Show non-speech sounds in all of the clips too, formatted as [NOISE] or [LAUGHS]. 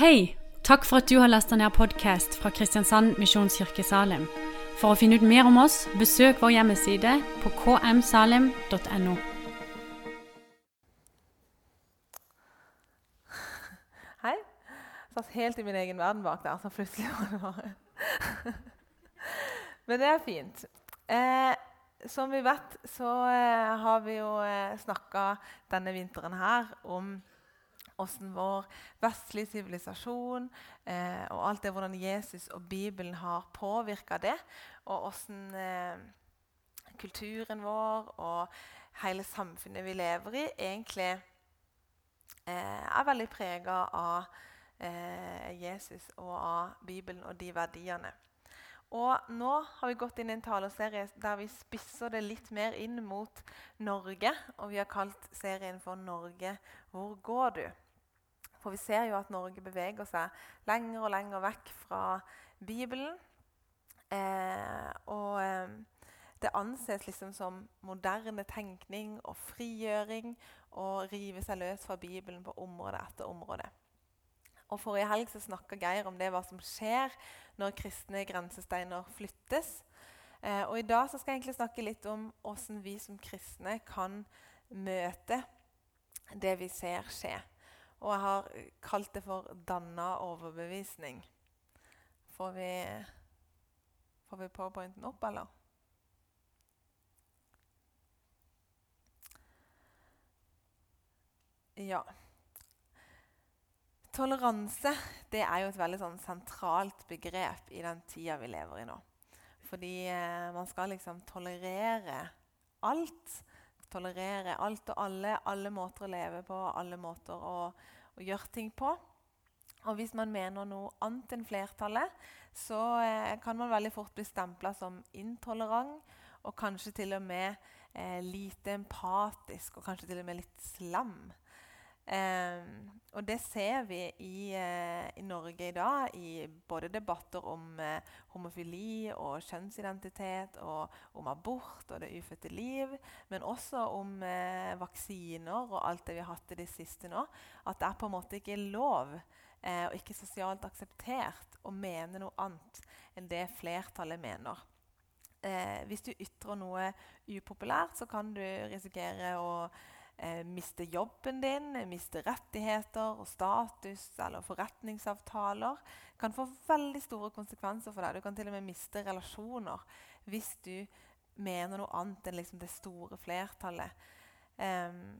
Hei! Takk for at du har lasta ned podkast fra Kristiansand Misjonskirke Salim. For å finne ut mer om oss, besøk vår hjemmeside på kmsalim.no. [LAUGHS] Hei. Jeg Satt helt i min egen verden bak der, så plutselig var det bare [LAUGHS] Men det er fint. Eh, som vi vet, så eh, har vi jo eh, snakka denne vinteren her om hvordan vår vestlige sivilisasjon eh, og alt det hvordan Jesus og Bibelen har påvirka det, og hvordan eh, kulturen vår og hele samfunnet vi lever i, egentlig eh, er veldig prega av eh, Jesus og av Bibelen og de verdiene. Og nå har vi gått inn i en taleserie der vi spisser det litt mer inn mot Norge. Og vi har kalt serien for 'Norge, hvor går du?' For vi ser jo at Norge beveger seg lenger og lenger vekk fra Bibelen. Eh, og eh, det anses liksom som moderne tenkning og frigjøring å rive seg løs fra Bibelen på område etter område. Og Forrige helg så snakka Geir om det hva som skjer når kristne grensesteiner flyttes. Eh, og I dag så skal jeg egentlig snakke litt om hvordan vi som kristne kan møte det vi ser skje. Og jeg har kalt det for 'danna overbevisning'. Får vi, får vi powerpointen opp, eller? Ja. Toleranse det er jo et veldig sånn sentralt begrep i den tida vi lever i nå. Fordi eh, man skal liksom tolerere alt tolerere alt og alle, alle måter å leve på, alle måter å, å gjøre ting på. Og hvis man mener noe annet enn flertallet, så eh, kan man veldig fort bli stempla som intolerant og kanskje til og med eh, lite empatisk og kanskje til og med litt slam. Eh, og det ser vi i, eh, i, Norge i dag i både debatter om eh, homofili og kjønnsidentitet, og om abort og det ufødte liv, men også om eh, vaksiner og alt det vi har hatt i det siste nå. At det er på en måte ikke lov og ikke sosialt akseptert å mene noe annet enn det flertallet mener. Hvis du ytrer noe upopulært, så kan du risikere å eh, miste jobben din, miste rettigheter og status eller forretningsavtaler. kan få veldig store konsekvenser for deg. Du kan til og med miste relasjoner hvis du mener noe annet enn liksom det store flertallet. Um,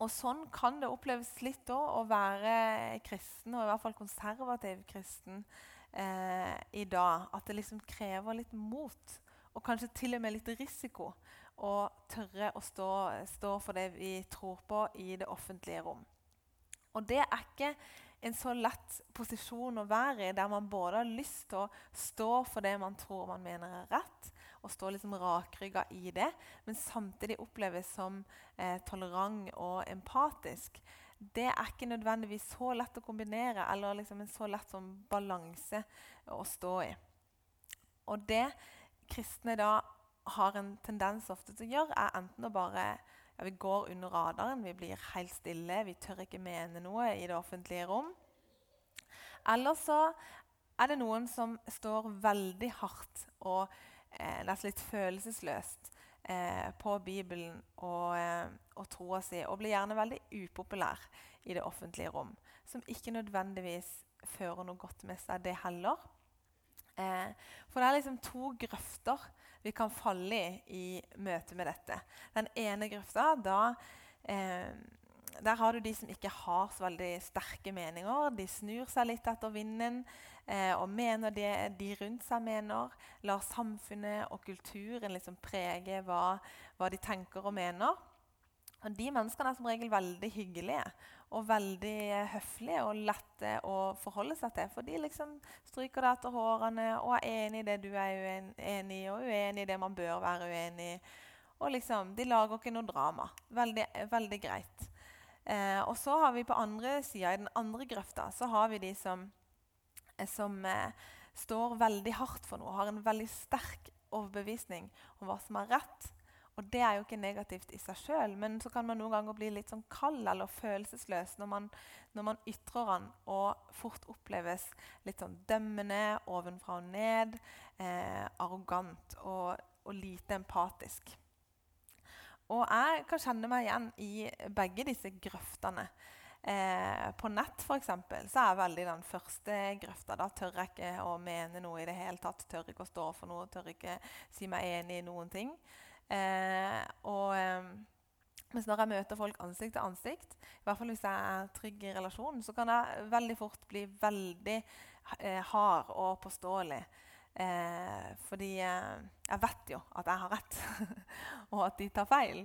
og Sånn kan det oppleves litt da, å være kristen, og i hvert fall konservativ kristen, eh, i dag. At det liksom krever litt mot, og kanskje til og med litt risiko og tørre å stå, stå, for det vi tror på i det offentlige rom. Og det er ikke en så lett posisjon å være i, der man både har lyst til å stå for det man tror man mener er rett, og stå liksom rakrygga i det, men samtidig oppleves som eh, tolerant og empatisk. Det er ikke nødvendigvis så lett å kombinere, eller liksom en så lett sånn balanse å stå i. Og det kristne da har en tendens ofte til å gjøre, er enten å bare ja, Vi går under radaren, vi blir helt stille, vi tør ikke mene noe i det offentlige rom. Eller så er det noen som står veldig hardt og eh, litt følelsesløst eh, på Bibelen og, eh, og troa si, og blir gjerne veldig upopulær i det offentlige rom. Som ikke nødvendigvis fører noe godt med seg, det heller. Eh, for det er liksom to grøfter vi kan falle i i møte med dette. Den ene grøfta, da eh, der har du de som ikke har så veldig sterke meninger. De snur seg litt etter vinden eh, og mener det de rundt seg mener. Lar samfunnet og kulturen liksom prege hva, hva de tenker og mener. Og De menneskene er som regel veldig hyggelige og veldig høflige og lette å forholde seg til. For de liksom stryker deg etter hårene og er enig i det du er enig i, og uenig i det man bør være uenig i. Og liksom, De lager ikke noe drama. Veldig, veldig greit. Eh, og så har vi på andre sida, i den andre grøfta, så har vi de som, eh, som eh, står veldig hardt for noe, har en veldig sterk overbevisning om hva som er rett Og det er jo ikke negativt i seg sjøl, men så kan man noen ganger bli litt sånn kald eller følelsesløs når man, når man ytrer den og fort oppleves litt sånn dømmende, ovenfra og ned, eh, arrogant og, og, lite empatisk. Og jeg kan kjenne meg igjen i begge disse grøftene. Eh, på nett for eksempel, så er jeg veldig den første grøfta. Da tør jeg ikke å mene noe i det hele tatt. Tør ikke å stå for noe, tør ikke si meg enig i noen ting. Eh, og, eh, mens når jeg møter folk ansikt til ansikt, i hvert fall hvis jeg er trygg i relasjonen, så kan jeg veldig fort bli veldig eh, hard og påståelig. Eh, fordi eh, jeg vet jo at jeg har rett, [LAUGHS] og at de tar feil.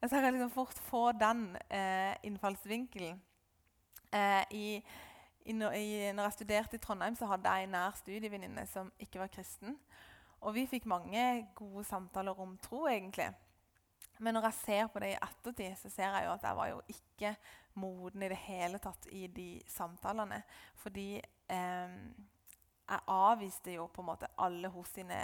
Så jeg kan liksom fort få den eh, innfallsvinkelen. I, i, når jeg studerte i Trondheim, så hadde jeg en nær studievenninne som ikke var kristen. Og vi fikk mange gode samtaler om tro, egentlig. Men når jeg ser på det i ettertid, så ser jeg jo at jeg var jo ikke moden i det hele tatt i de samtalene. Fordi eh, jeg avviste jo på en måte alle hos sine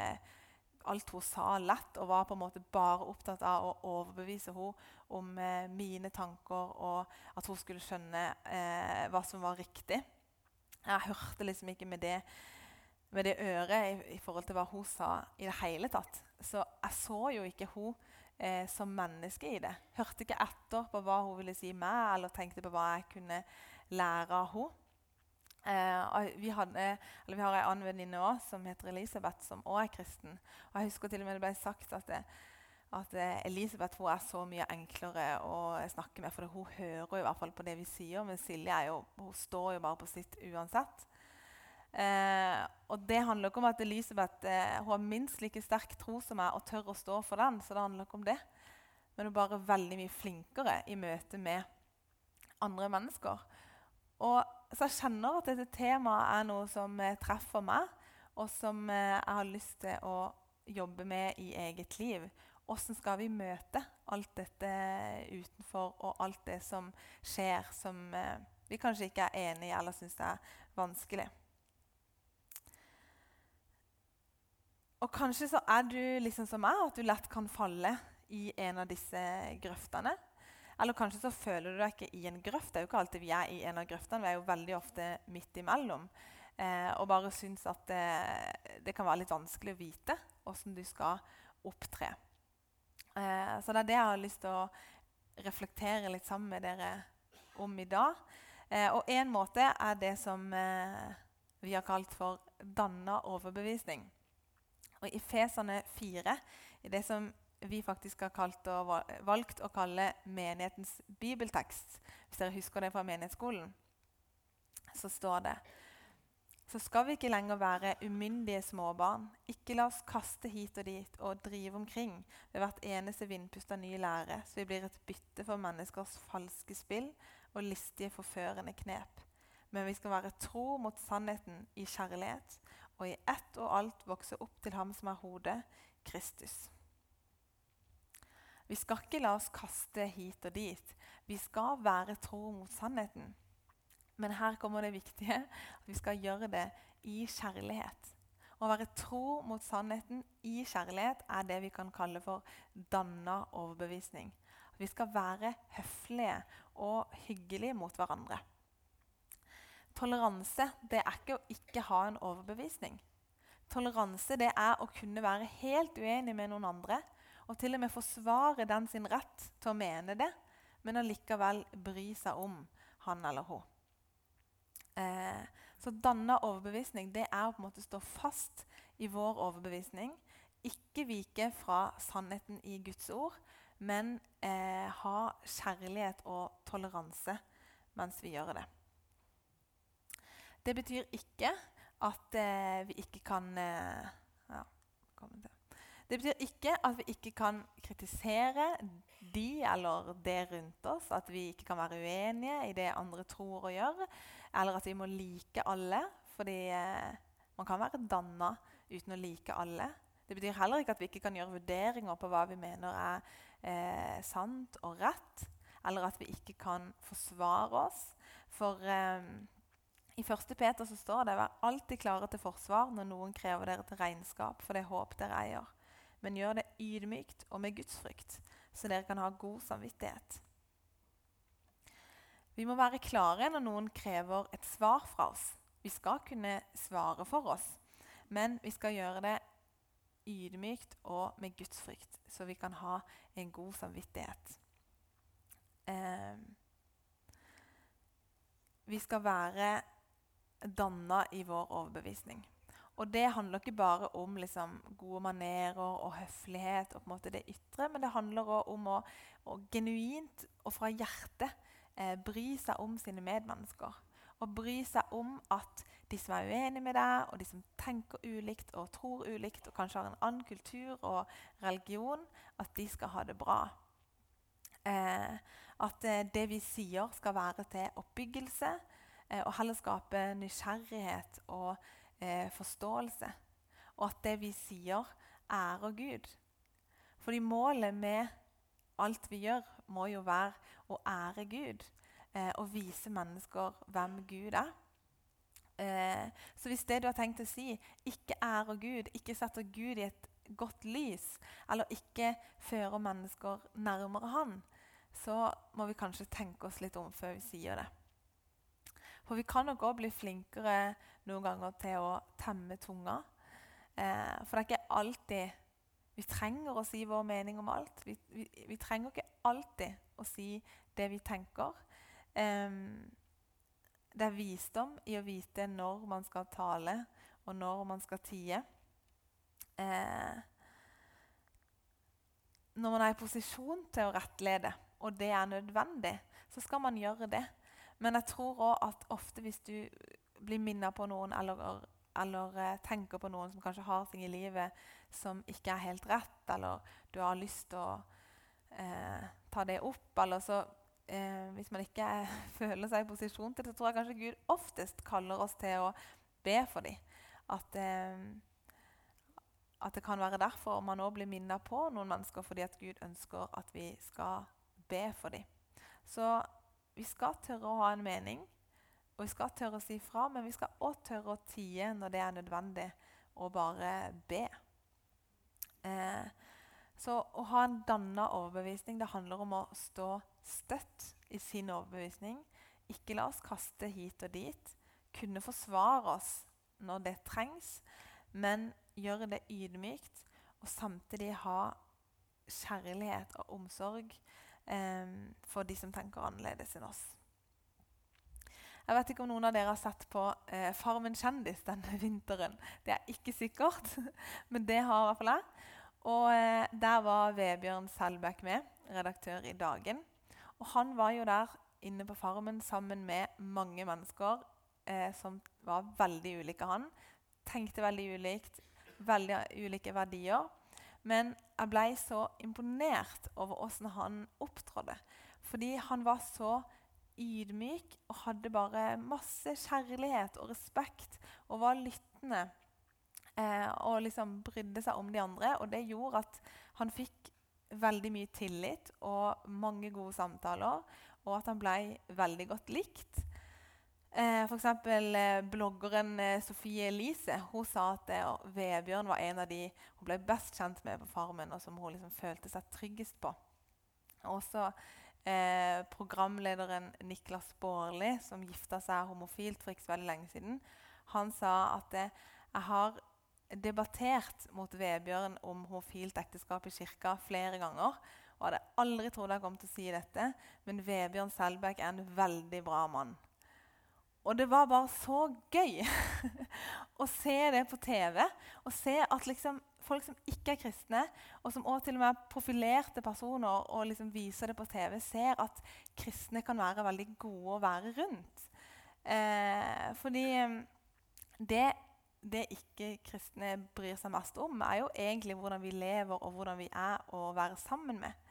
alt hun sa, lett, og var på en måte bare opptatt av å overbevise henne om eh, mine tanker, og at hun skulle skjønne eh, hva som var riktig. Jeg hørte liksom ikke med det med det øret i, i, forhold til hva hun sa, i det hele tatt. Så jeg så jo ikke hun eh, som menneske i det. Hørte ikke etter på hva hun ville si meg, eller tenkte på hva jeg kunne lære av henne. Eh, vi, hadde, vi, har en annen venninne også, som heter Elisabeth, som også er kristen. Og jeg husker til og med det ble sagt at, det, at Elisabeth er så mye enklere å snakke med, for hun hører i hvert fall på det vi sier. Men Silje jo, står jo bare på sitt uansett. Eh, og det handler ikke om at Elisabeth eh, hun har minst like sterk tro som meg og tør å stå for den. så det handler ikke om det. Men hun er bare veldig mye flinkere i møte med andre mennesker. Og Så jeg kjenner at dette temaet er noe som eh, treffer meg, og som eh, jeg har lyst til å jobbe med i eget liv. Hvordan skal vi møte alt dette utenfor, og alt det som skjer som eh, vi kanskje ikke er enig i eller syns er vanskelig? Og kanskje så er du liksom som meg, at du lett kan falle i en av disse grøftene. Eller kanskje så føler du deg ikke i en grøft. Det er jo ikke alltid vi er i en av grøftene. Vi er jo veldig ofte midt imellom. Eh, og bare syns at det, det, kan være litt vanskelig å vite åssen du skal opptre. Eh, så det er det jeg har lyst til å reflektere litt sammen med dere om i dag. Eh, og én måte er det som eh, vi har kalt for danna overbevisning. Og I Fesane 4, i det som vi faktisk har og valgt å kalle menighetens bibeltekst, hvis dere husker det fra menighetsskolen, så står det så skal vi ikke lenger være umyndige småbarn. Ikke la oss kaste hit og dit og drive omkring ved hvert eneste vindpust av ny lære, så vi blir et bytte for menneskers falske spill og listige, forførende knep. Men vi skal være tro mot sannheten i kjærlighet og i ett og alt vokse opp til ham som er hodet, Kristus. Vi skal ikke la oss kaste hit og dit. Vi skal være tro mot sannheten. Men her kommer det viktige at vi skal gjøre det i kjærlighet. Å være tro mot sannheten i kjærlighet er det vi kan kalle for danna overbevisning. Vi skal være høflige og hyggelige mot hverandre. Toleranse det er ikke å ikke ha en overbevisning. Toleranse det er å kunne være helt uenig med noen andre og til og med forsvare den sin rett til å mene det, men allikevel bry seg om han eller hun. Eh, så danna overbevisning det er å på en måte stå fast i vår overbevisning. Ikke vike fra sannheten i Guds ord, men eh, ha kjærlighet og toleranse mens vi gjør det. Det betyr ikke at eh, vi ikke kan eh, ja, Det betyr ikke at vi ikke kan kritisere de eller det rundt oss. At vi ikke kan være uenige i det andre tror og gjør. Eller at vi må like alle. Fordi eh, man kan være danna uten å like alle. Det betyr heller ikke at vi ikke kan gjøre vurderinger på hva vi mener er eh, sant og rett. Eller at vi ikke kan forsvare oss. For eh, i 1. Peter så står det Vær alltid klare til forsvar når noen krever dere til regnskap for det håp dere eier. men gjør det ydmykt og med gudsfrykt, så dere kan ha god samvittighet. Vi må være klare når noen krever et svar fra oss. Vi skal kunne svare for oss, men vi skal gjøre det ydmykt og med gudsfrykt, så vi kan ha en god samvittighet. Eh, vi skal være danna i vår overbevisning. Og det handler ikke bare om liksom, gode manerer og høflighet og på en måte det ytre, men det handler òg om å, å, genuint og fra hjertet eh, bry seg om sine medmennesker. Og bry seg om at de som er uenige med deg, og de som tenker ulikt og tror ulikt, og kanskje har en annen kultur og religion, at de skal ha det bra. Eh, at eh, det vi sier, skal være til oppbyggelse, og heller skape nysgjerrighet og eh, forståelse. Og at det vi sier, ærer Gud. Fordi målet med alt vi gjør, må jo være å ære Gud eh, og vise mennesker hvem Gud er. Eh, så hvis det du har tenkt å si, ikke ærer Gud, ikke setter Gud i et godt lys, eller ikke fører mennesker nærmere Han, så må vi kanskje tenke oss litt om før vi sier det. For vi kan nok òg bli flinkere noen ganger til å temme tunga. Eh, for det er ikke alltid vi trenger å si vår mening om alt. Vi, vi, vi trenger ikke alltid å si det vi tenker. Eh, det er visdom i å vite når man skal tale, og når man skal tie. Eh, når man er i posisjon til å rettlede, og det er nødvendig, så skal man gjøre det. Men jeg tror òg at ofte hvis du blir minnet på noen eller, eller uh, tenker på noen som kanskje har ting i livet som ikke er helt rett, eller du har lyst til å eh, ta det opp, eller så eh, Hvis man ikke [LAUGHS] føler seg i posisjon til det, så tror jeg kanskje Gud oftest kaller oss til å be for dem. At, at det kan være derfor man òg blir minnet på noen mennesker fordi at Gud ønsker at vi skal be for dem. Så vi skal tørre å ha en mening, og vi skal tørre å si fra, men vi skal òg tørre å tie når det er nødvendig, og bare be. Eh, så å ha en danna overbevisning det handler om å stå støtt i sin overbevisning. Ikke la oss kaste hit og dit. Kunne forsvare oss når det trengs, men gjøre det ydmykt og samtidig ha kjærlighet og omsorg eh, for de som tenker annerledes enn oss. Jeg vet ikke om noen av dere har sett på eh, Farmen kjendis denne [LAUGHS] vinteren. Det er ikke sikkert, [LAUGHS] men det har i hvert fall jeg. Og eh, Der var Vebjørn Selbekk med, redaktør i Dagen. Og Han var jo der inne på Farmen sammen med mange mennesker eh, som var veldig ulike han. Tenkte veldig ulikt, veldig ulike verdier. Men jeg ble så imponert over åssen han opptrådte. Fordi han var så ydmyk og hadde bare masse kjærlighet og respekt og var lyttende. Eh, og liksom brydde seg om de andre. Og det gjorde at han fikk veldig mye tillit og mange gode samtaler. Og at han ble veldig godt likt. Eh, F.eks. Eh, bloggeren eh, Sofie Elise hun sa at eh, Vebjørn var en av de hun ble best kjent med på Farmen, og som hun liksom følte seg tryggest på. Også eh, programlederen Niklas Baarli, som gifta seg homofilt for ikke så veldig lenge siden, han sa at jeg har debattert mot Vebjørn om homofilt ekteskap i kirka flere ganger. Og hadde aldri trodd jeg kom til å si dette, men Vebjørn Selbekk er en veldig bra mann. Og det var bare så gøy [LAUGHS] å se det på TV. Og se at liksom folk som ikke er kristne, og som også til og med er profilerte personer og liksom viser det på TV, ser at kristne kan være veldig gode å være rundt. Eh, fordi mm, det, det ikke-kristne bryr seg mest om, er jo egentlig hvordan vi lever og hvordan vi er å være sammen med.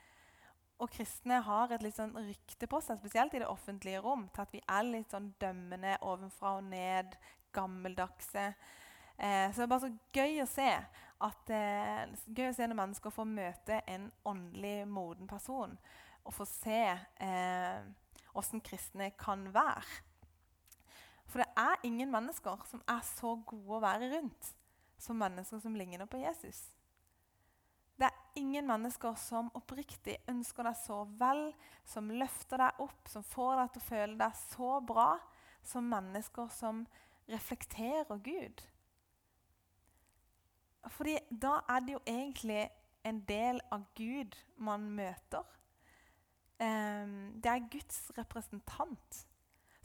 Og kristne har et litt sånn rykte på seg, spesielt i det offentlige rom, til at vi er litt sånn dømmende ovenfra og ned, gammeldagse. Eh, så det er bare så gøy å se at eh, gøy å se når mennesker får møte en åndelig moden person, og få se åssen eh, kristne kan være. For det er ingen mennesker som er så gode å være rundt som mennesker som ligner på Jesus. Ingen mennesker som oppriktig ønsker deg så vel, som løfter deg opp, som får deg til å føle deg så bra, som mennesker som reflekterer Gud. Fordi da er det jo egentlig en del av Gud man møter. Um, det er Guds representant.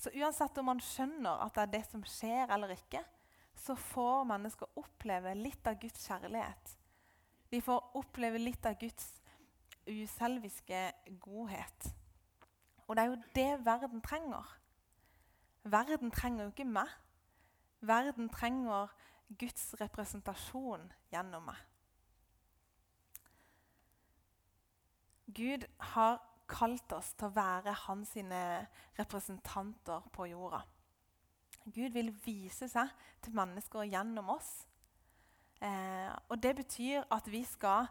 Så uansett om man skjønner at det er det som skjer eller ikke, så får mennesker oppleve litt av Guds kjærlighet. De får oppleve litt av Guds uselviske godhet. Og det er jo det verden trenger. Verden trenger jo ikke meg. Verden trenger Guds representasjon gjennom meg. Gud har kalt oss til å være hans representanter på jorda. Gud vil vise seg til mennesker gjennom oss. Eh, og Det betyr at vi skal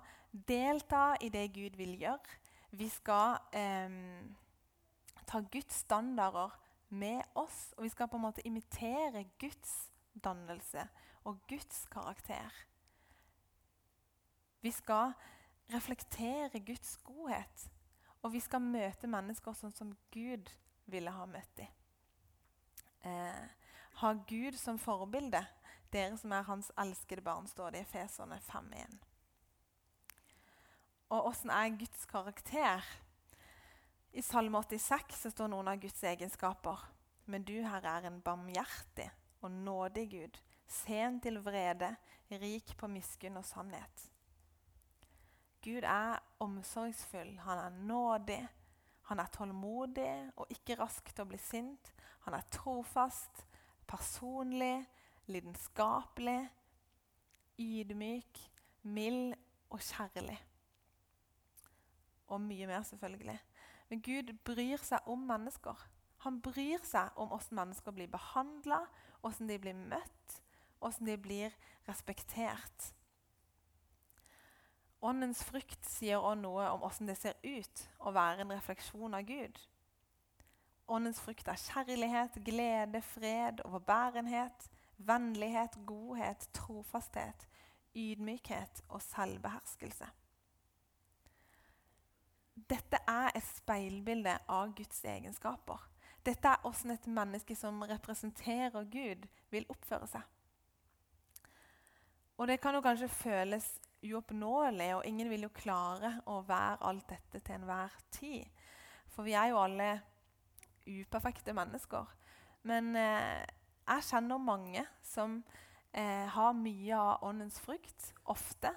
delta i det Gud vil gjøre. Vi skal eh, ta Guds standarder med oss, og vi skal på en måte imitere Guds dannelse og Guds karakter. Vi skal reflektere Guds godhet, og vi skal møte mennesker sånn som Gud ville ha møtt dem. Eh, ha Gud som forbilde, dere som er hans elskede barn, står det i Efeserne 5.1. Og åssen er Guds karakter? I Salme 86 så står noen av Guds egenskaper. Men du, Herre, er en barmhjertig og nådig Gud, sen til vrede, rik på miskunn og sannhet. Gud er omsorgsfull, han er nådig, han er tålmodig og ikke rask til å bli sint. Han er trofast, personlig, lidenskapelig, ydmyk, mild og kjærlig. Og mye mer, selvfølgelig. Men Gud bryr seg om mennesker. Han bryr seg om hvordan mennesker blir behandla, hvordan de blir møtt, hvordan de blir respektert. Åndens frukt sier også noe om hvordan det ser ut å være en refleksjon av Gud. Åndens frukt er kjærlighet, glede, fred, overbærenhet, vennlighet, godhet, trofasthet, ydmykhet og selvbeherskelse. Dette er et speilbilde av Guds egenskaper. Dette er hvordan et menneske som representerer Gud, vil oppføre seg. Og Det kan jo kanskje føles uoppnåelig, og ingen vil jo klare å være alt dette til enhver tid. For vi er jo alle uperfekte mennesker. Men eh, jeg kjenner mange som eh, har mye av åndens frukt, ofte.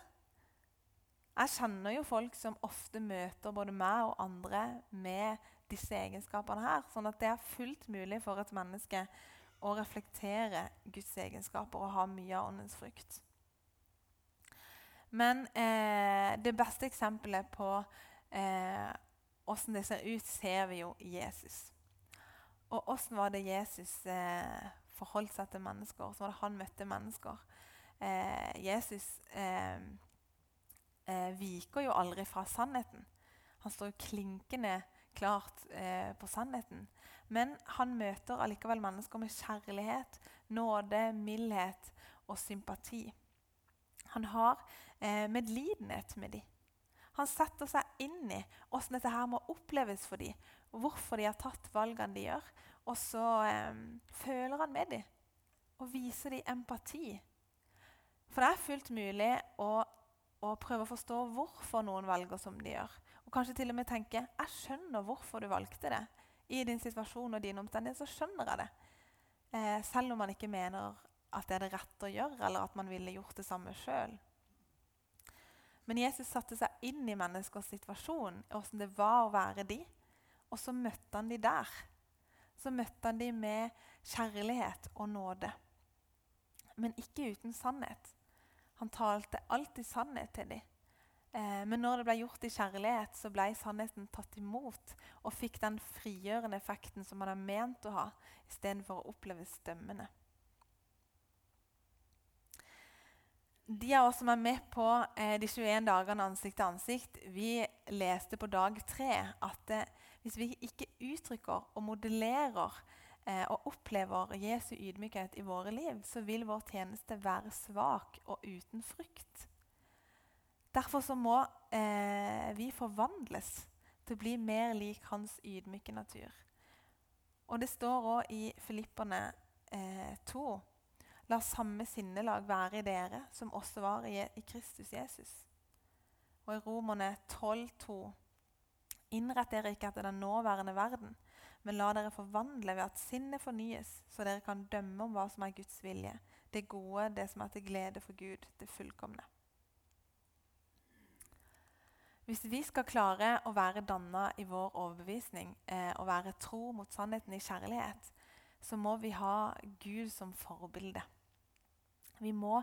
Jeg kjenner jo folk som ofte møter både meg og andre med disse egenskapene her. Sånn at det er fullt mulig for et menneske å reflektere Guds egenskaper og ha mye av åndens frukt. Men eh, det beste eksempelet på eh, det ser ut, ser vi jo Jesus. Og åssen var det Jesus eh, forholdt seg til mennesker? Som at han møtte mennesker? Eh, Jesus eh, eh, viker jo aldri fra sannheten. Han står jo klinkende klart eh, på sannheten. Men han møter allikevel mennesker med kjærlighet, nåde, mildhet og sympati. Han har eh, medlidenhet med dem. Han setter seg inn i hvordan dette her må oppleves for dem, hvorfor de har tatt valgene de gjør. Og så eh, føler han med dem og viser dem empati. For det er fullt mulig å å prøve å forstå hvorfor noen velger som de gjør. Og kanskje til og med tenke jeg skjønner hvorfor du valgte det. I din situasjon og dine omstendigheter så skjønner jeg det. Eh, selv om man ikke mener at det er det rette å gjøre, eller at man ville gjort det samme sjøl. Men Jesus satte seg inn i menneskers situasjon, åssen det var å være de, og så møtte han de der. Så møtte han dem med kjærlighet og nåde. Men ikke uten sannhet. Han talte alltid sannhet til dem. Eh, men når det ble gjort i kjærlighet, så ble sannheten tatt imot og fikk den frigjørende effekten som han er ment å ha, istedenfor å oppleves dømmende. De av oss som er med på eh, de 21 dagene ansikt til ansikt, vi leste på dag tre at eh, hvis vi ikke uttrykker og modellerer eh, og opplever Jesu ydmykhet i våre liv, så vil vår tjeneste være svak og uten frukt. Derfor så må eh, vi forvandles til å bli mer lik hans ydmyke natur. Og det står òg i Filipperne eh, 2.: La samme sinnelag være i dere som også var i, i Kristus Jesus. Og i Romerne 12,2.: Innrett dere ikke etter den nåværende verden, men la dere forvandle ved at sinnet fornyes, så dere kan dømme om hva som er Guds vilje, det gode, det som er til glede for Gud, det fullkomne. Hvis vi skal klare å være danna i vår overbevisning eh, og være tro mot sannheten i kjærlighet, så må vi ha Gud som forbilde. Vi må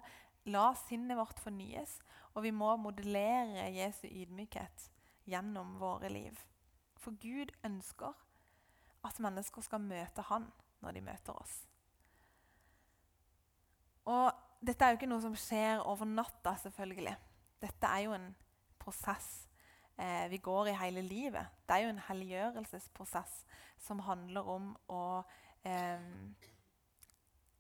la sinnet vårt fornyes, og vi må modellere Jesu ydmykhet gjennom våre liv. For Gud ønsker at mennesker skal møte Han når de møter oss. Og dette er jo ikke noe som skjer over natta, selvfølgelig. Dette er jo en prosess eh, vi går i hele livet. Det er jo en helliggjørelsesprosess som handler om å eh,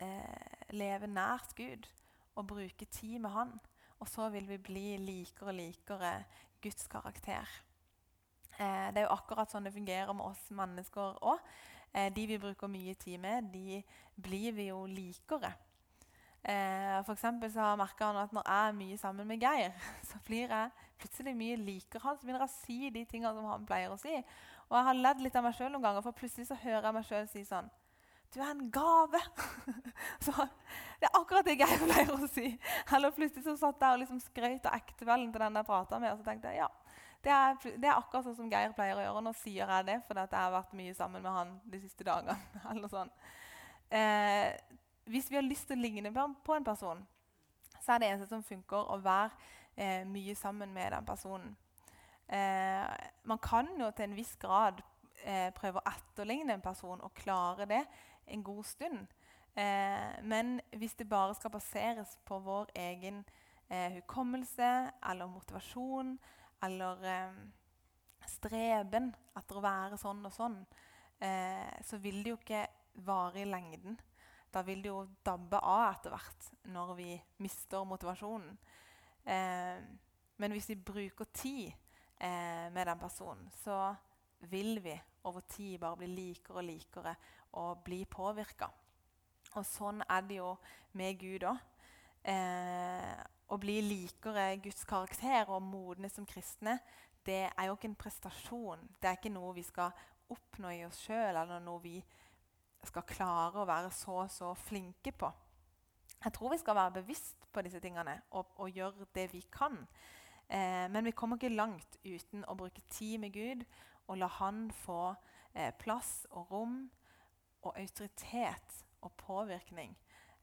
eh, leve nært Gud og bruke tid med Han. Og så vil vi bli likere og likere Guds karakter. Eh, det er jo akkurat sånn det fungerer med oss mennesker òg. Eh, de vi bruker mye tid med, de blir vi jo likere. Eh, for så har merka han at Når jeg er mye sammen med Geir, [LAUGHS] så blir jeg plutselig mye likere han. Så begynner jeg å si de tingene som han pleier å si. Og jeg har ledd litt av meg sjøl noen ganger, for plutselig så hører jeg meg sjøl si sånn Du er en gave! [LAUGHS] så Det er akkurat det Geir pleier å si. Eller plutselig så satt jeg og liksom skrøt av ektefellen til den jeg prata med, og så tenkte jeg ja, det er, det er, akkurat sånn som Geir pleier å gjøre. Nå sier jeg det fordi jeg har vært mye sammen med han de siste dagene. [LAUGHS] eller sånn. Eh, hvis vi har lyst til å ligne på en person, så er det eneste som funker, å være eh, mye sammen med den personen. Eh, man kan jo til en viss grad eh, prøve å etterligne en person og klare det en god stund. Eh, men hvis det bare skal baseres på vår egen eh, hukommelse eller motivasjon eller eh, streben etter å være sånn og sånn, så vil det jo ikke vare i lengden. Da vil det jo dabbe av etter hvert når vi mister motivasjonen. Eh, men hvis vi bruker tid eh, med den personen, så vil vi over tid bare bli likere og likere og bli påvirka. Og sånn er det jo med Gud òg. Eh, å bli likere Guds karakter og modne som kristne, det er jo ikke en prestasjon. Det er ikke noe vi skal oppnå i oss sjøl, eller noe vi skal klare å være så og så flinke på. Jeg tror vi skal være bevisst på disse tingene og, og gjøre det vi kan. Eh, men vi kommer ikke langt uten å bruke tid med Gud og la Han få eh, plass og rom og autoritet og påvirkning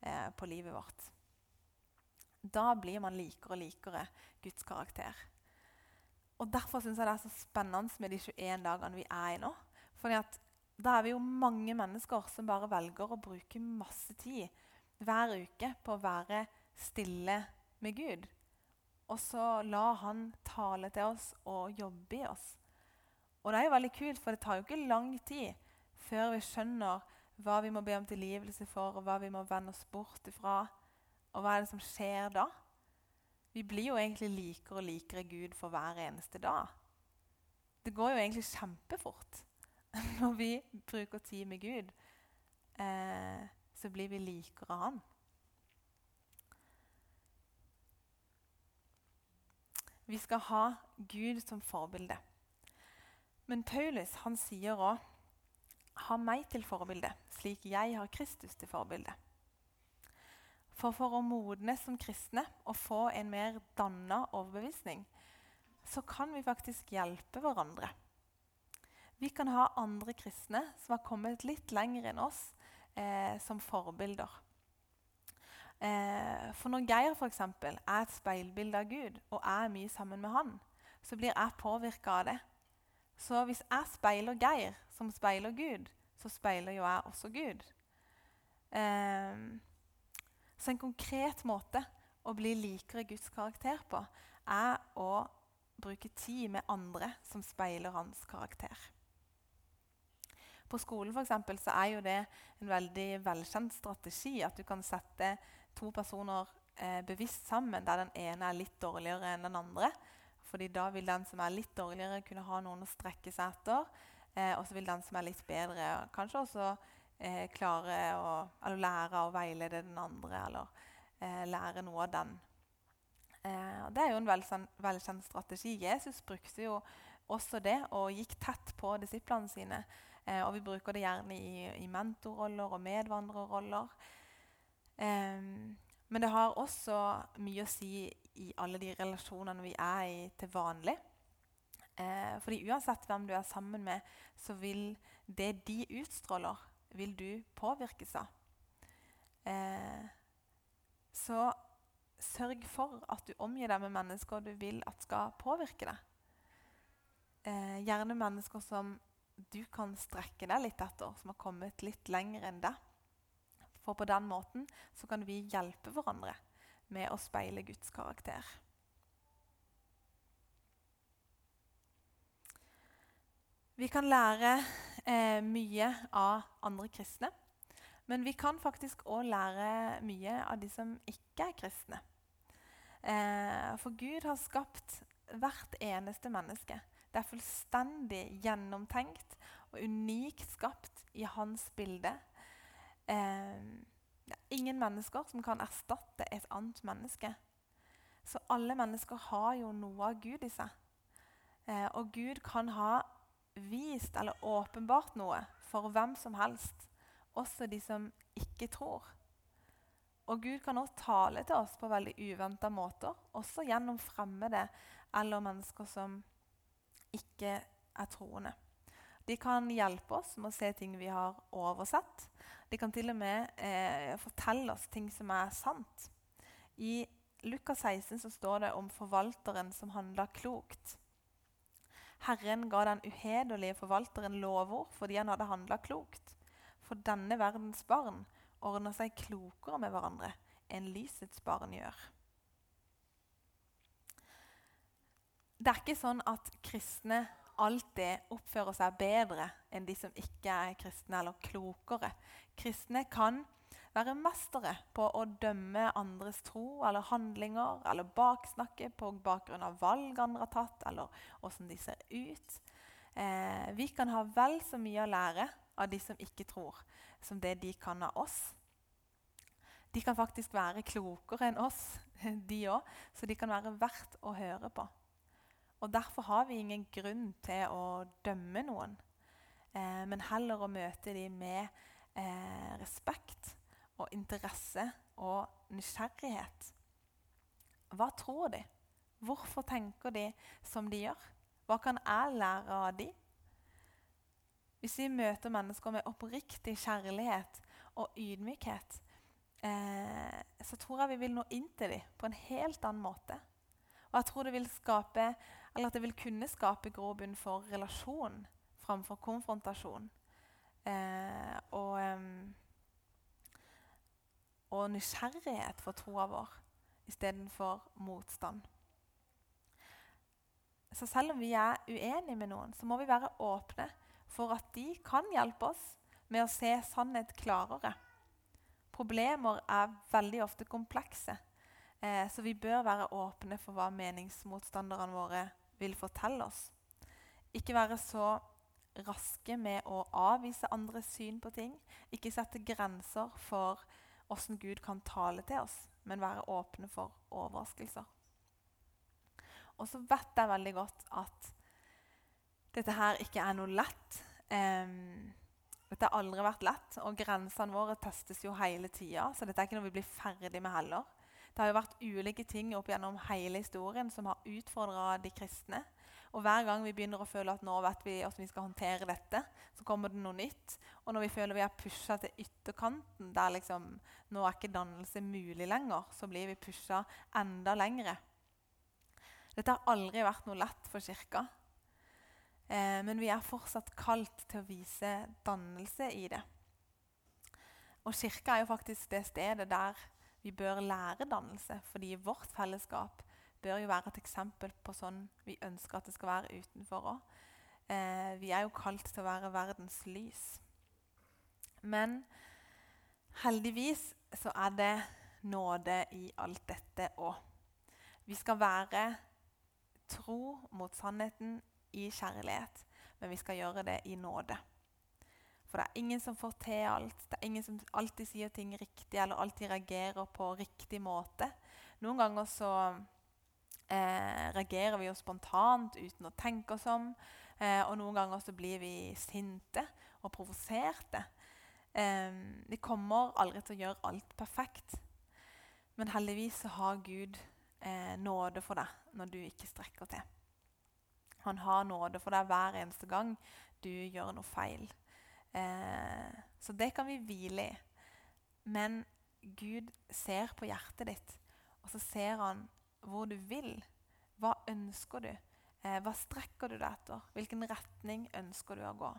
eh, på livet vårt. Da blir man likere og likere Guds karakter. Og Derfor syns jeg det er så spennende med de 21 dagene vi er i nå. Fordi at da er vi jo mange mennesker som bare velger å bruke masse tid hver uke på å være stille med Gud. Og så la han tale til oss og jobbe i oss. Og det er jo veldig kult, for det tar jo ikke lang tid før vi skjønner hva vi må be om tilgivelse for, og hva vi må vende oss bort ifra. Og hva er det som skjer da? Vi blir jo egentlig likere og likere Gud for hver eneste dag. Det går jo egentlig kjempefort [LAUGHS] når vi bruker tid med Gud. Eh, så blir vi likere Han. Vi skal ha Gud som forbilde. Men Paulus han sier òg ha meg til forbilde, slik jeg har Kristus til forbilde. For for å modne som kristne og få en mer danna overbevisning, så kan vi faktisk hjelpe hverandre. Vi kan ha andre kristne som har kommet litt lenger enn oss, eh, som forbilder. Eh, for når Geir for eksempel, er et speilbilde av Gud og er mye sammen med han, så blir jeg påvirka av det. Så hvis jeg speiler Geir, som speiler Gud, så speiler jo jeg også Gud. Eh, så en konkret måte å bli likere Guds karakter på er å bruke tid med andre som speiler hans karakter. På skolen for eksempel, så er jo det en veldig velkjent strategi at du kan sette to personer eh, bevisst sammen der den ene er litt dårligere enn den andre. Fordi da vil den som er litt dårligere, kunne ha noen å strekke seg etter. Eh, og så vil den som er litt bedre, kanskje også eh, klare å eller lære å veilede den andre. Eller eh, lære noe av den. Eh, det er jo en velkjent strategi. Jesus brukte jo også det og gikk tett på disiplene sine. Eh, og vi bruker det gjerne i, i mentorroller og medvandrerroller. Eh, men det har også mye å si i alle de relasjonene vi er i til vanlig. Eh, fordi uansett hvem du er sammen med, så vil det de utstråler, vil du påvirkes av. Eh, så sørg for at du omgir deg med mennesker du vil at skal påvirke deg. Eh, gjerne mennesker som du kan strekke deg litt etter, som har kommet litt lenger enn deg. For på den måten så kan vi hjelpe hverandre med å speile Guds karakter. Vi kan lære eh, mye av andre kristne. Men vi kan faktisk òg lære mye av de som ikke er kristne. Eh, for Gud har skapt hvert eneste menneske. Det er fullstendig gjennomtenkt og unikt skapt i hans bilde. Eh, det er ingen mennesker som kan erstatte et annet menneske. Så alle mennesker har jo noe av Gud i seg. Eh, og Gud kan ha vist eller åpenbart noe for hvem som helst, også de som ikke tror. Og Gud kan også tale til oss på veldig uventa måter, også gjennom fremmede eller mennesker som ikke er troende. De kan hjelpe oss med å se ting vi har oversett. De kan til og med eh, fortelle oss ting som er sant. I Lukas 16 så står det om forvalteren som handla klokt. Herren ga den uhederlige forvalteren lovord fordi han hadde handla klokt. For denne verdens barn ordner seg klokere med hverandre enn lysets barn gjør. Det er ikke sånn at kristne alltid oppfører seg bedre enn de som ikke er kristne, eller klokere. Kristne kan være mestere på å dømme andres tro eller handlinger eller baksnakke på bakgrunn av valg andre har tatt, eller åssen de ser ut. Eh, vi kan ha vel så mye å lære av de som ikke tror, som det de kan av oss. De kan faktisk være klokere enn oss, [LAUGHS] de òg, så de kan være verdt å høre på. Og Derfor har vi ingen grunn til å dømme noen, eh, men heller å møte dem med eh, respekt og interesse og nysgjerrighet. Hva tror de? Hvorfor tenker de som de gjør? Hva kan jeg lære av de? Hvis vi møter mennesker med oppriktig kjærlighet og ydmykhet, eh, så tror jeg vi vil nå inn til dem på en helt annen måte. Og jeg tror det vil, skape, at det vil kunne skape grobunn for relasjon framfor konfrontasjon. Eh, og... Og nysgjerrighet for troa vår istedenfor motstand. Så selv om vi er uenige med noen, så må vi være åpne for at de kan hjelpe oss med å se sannhet klarere. Problemer er veldig ofte komplekse, eh, så vi bør være åpne for hva meningsmotstanderne våre vil fortelle oss. Ikke være så raske med å avvise andres syn på ting. Ikke sette grenser for åssen Gud kan tale til oss, men være åpne for overraskelser. Og så vet jeg veldig godt at dette her ikke er noe lett. Um, dette har aldri vært lett, og grensene våre testes jo hele tida. Så dette er ikke noe vi blir ferdig med heller. Det har jo vært ulike ting opp gjennom hele historien som har utfordra de kristne. Og hver gang vi begynner å føle at nå vet vi hvordan vi skal håndtere dette, så kommer det noe nytt. Og når vi føler vi har pusha til ytterkanten, der liksom, nå er ikke dannelse mulig lenger, så blir vi pusha enda lengre. Dette har aldri vært noe lett for Kirka. Eh, men vi er fortsatt kalt til å vise dannelse i det. Og Kirka er jo faktisk det stedet der vi bør lære dannelse, fordi vårt fellesskap bør jo være et eksempel på sånn vi ønsker at det skal være utenfor òg. Eh, vi er jo kalt til å være verdens lys. Men heldigvis så er det nåde i alt dette òg. Vi skal være tro mot sannheten i kjærlighet, men vi skal gjøre det i nåde. For det er ingen som får til alt. Det er ingen som alltid sier ting riktig eller alltid reagerer på riktig måte. Noen ganger så eh, reagerer vi jo spontant uten å tenke oss om. Eh, og noen ganger så blir vi sinte og provoserte. Eh, vi kommer aldri til å gjøre alt perfekt. Men heldigvis så har Gud eh, nåde for deg når du ikke strekker til. Han har nåde for deg hver eneste gang du gjør noe feil. Eh, så det kan vi hvile i. Men Gud ser på hjertet ditt, og så ser han hvor du vil. Hva ønsker du? Eh, hva strekker du deg etter? Hvilken retning ønsker du å gå?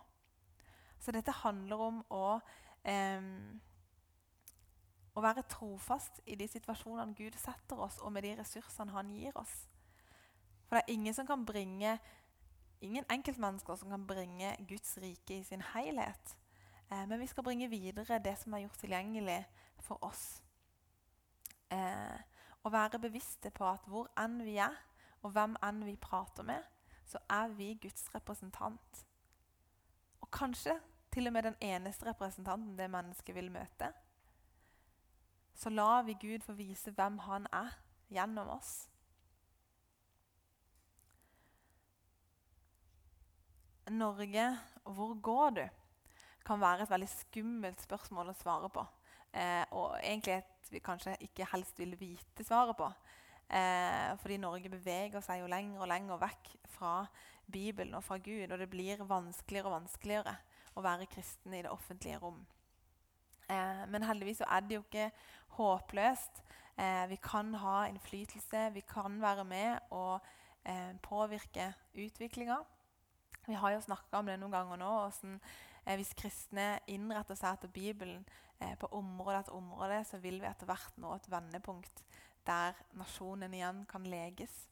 Så dette handler om å, eh, å være trofast i de situasjonene Gud setter oss, og med de ressursene han gir oss. For det er ingen som kan bringe ingen enkeltmennesker som kan bringe Guds rike i sin helhet. Eh, men vi skal bringe videre det som er gjort tilgjengelig for oss. Eh, være bevisste på at hvor enn vi er, og hvem enn vi prater med, så er vi Guds representant. Og kanskje til og med den eneste representanten det mennesket vil møte. Så lar vi Gud få vise hvem han er gjennom oss. Norge, hvor går du? kan være et veldig skummelt spørsmål å svare på. Eh, og egentlig et vi kanskje ikke helst vil vite svaret på. Eh, fordi Norge beveger seg jo lenger og lenger vekk fra Bibelen og fra Gud. Og det blir vanskeligere og vanskeligere å være kristen i det offentlige rom. Eh, men heldigvis så er det jo ikke håpløst. Eh, vi kan ha innflytelse, vi kan være med og eh, påvirke utviklinga. Vi har jo snakka om det noen ganger nå. Hvordan, eh, hvis kristne innretter seg etter Bibelen eh, på område etter område, så vil vi etter hvert nå et vendepunkt der nasjonen igjen kan leges.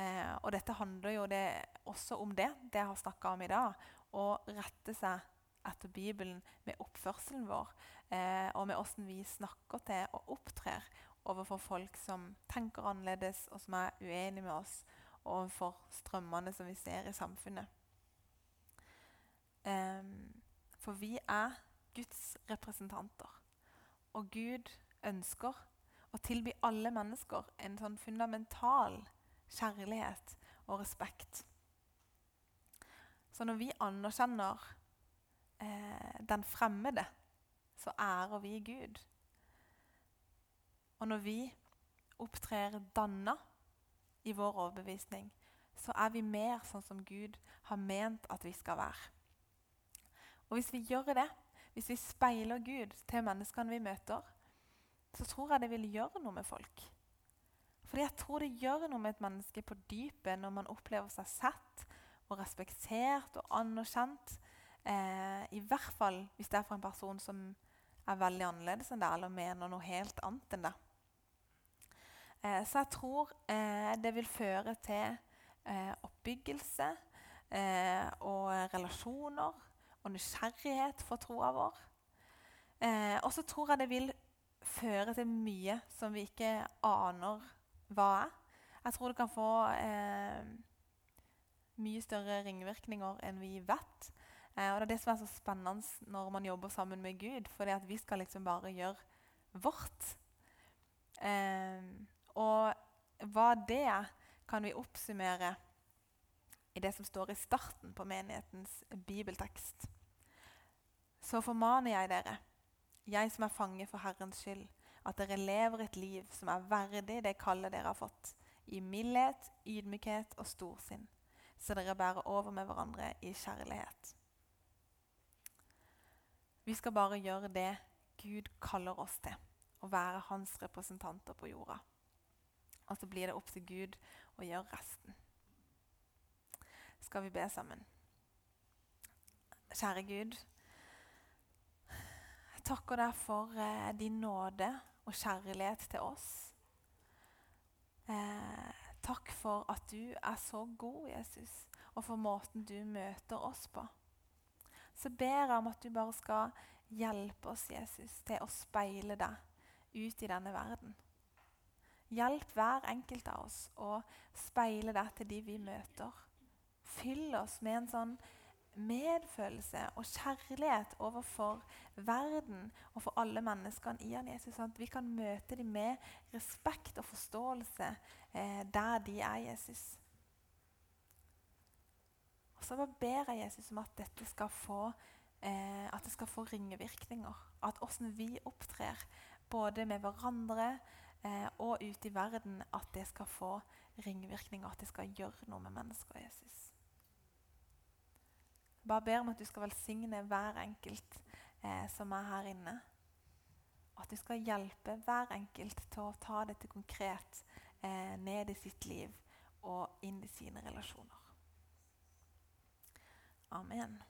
Eh, og dette handler jo det, også om det, det jeg har snakka om i dag. Å rette seg etter Bibelen med oppførselen vår, eh, og med åssen vi snakker til og opptrer overfor folk som tenker annerledes, og som er uenige med oss, overfor strømmene som vi ser i samfunnet. Um, for vi er Guds representanter. Og Gud ønsker å tilby alle mennesker en sånn fundamental kjærlighet og respekt. Så når vi anerkjenner eh, den fremmede, så ærer vi Gud. Og når vi opptrer danna i vår overbevisning, så er vi mer sånn som Gud har ment at vi skal være. Og hvis vi gjør det, hvis vi speiler Gud til menneskene vi møter, så tror jeg det vil gjøre noe med folk. Fordi jeg tror det gjør noe med et menneske på dypet når man opplever seg sett og respektert og anerkjent. Eh, I hvert fall hvis det er for en person som er veldig annerledes enn det, eller mener noe helt annet enn det. Eh, så jeg tror eh, det vil føre til eh, oppbyggelse eh, og relasjoner og nysgjerrighet for troa vår. Eh, og så tror jeg det vil føre til mye som vi ikke aner hva er. Jeg tror det kan få eh, mye større ringvirkninger enn vi vet. Eh, og Det er det som er så spennende når man jobber sammen med Gud. For vi skal liksom bare gjøre vårt. Eh, og hva det er, kan vi oppsummere det som står i starten på menighetens bibeltekst. Så formaner jeg dere, jeg som er fange for Herrens skyld, at dere lever et liv som er verdig det kallet dere har fått, i mildhet, ydmykhet og storsinn, så dere bærer over med hverandre i kjærlighet. Vi skal bare gjøre det Gud kaller oss til, å være hans representanter på jorda. Og så blir det opp til Gud å gjøre resten skal vi be sammen. Kjære Gud. Jeg takker deg for eh, din nåde og kjærlighet til oss. Eh, takk for at du er så god, Jesus, og for måten du møter oss på. Så ber jeg om at du bare skal hjelpe oss, Jesus, til å speile deg ut i denne verden. Hjelp hver enkelt av oss å speile deg til de vi møter. Fyll oss med en sånn medfølelse og kjærlighet overfor verden og for alle menneskene i han Jesus. Sånn at vi kan møte dem med respekt og forståelse eh, der de er Jesus. Og så bare ber jeg Jesus om at dette skal få, eh, at det skal få ringevirkninger. At åssen vi opptrer både med hverandre eh, og ute i verden, at det skal få ringvirkninger. At det skal gjøre noe med mennesker. Jesus. Bare ber om at du skal velsigne hver enkelt eh, som er her inne. At du skal hjelpe hver enkelt til å ta dette konkret eh, ned i sitt liv og inn i sine relasjoner. Amen.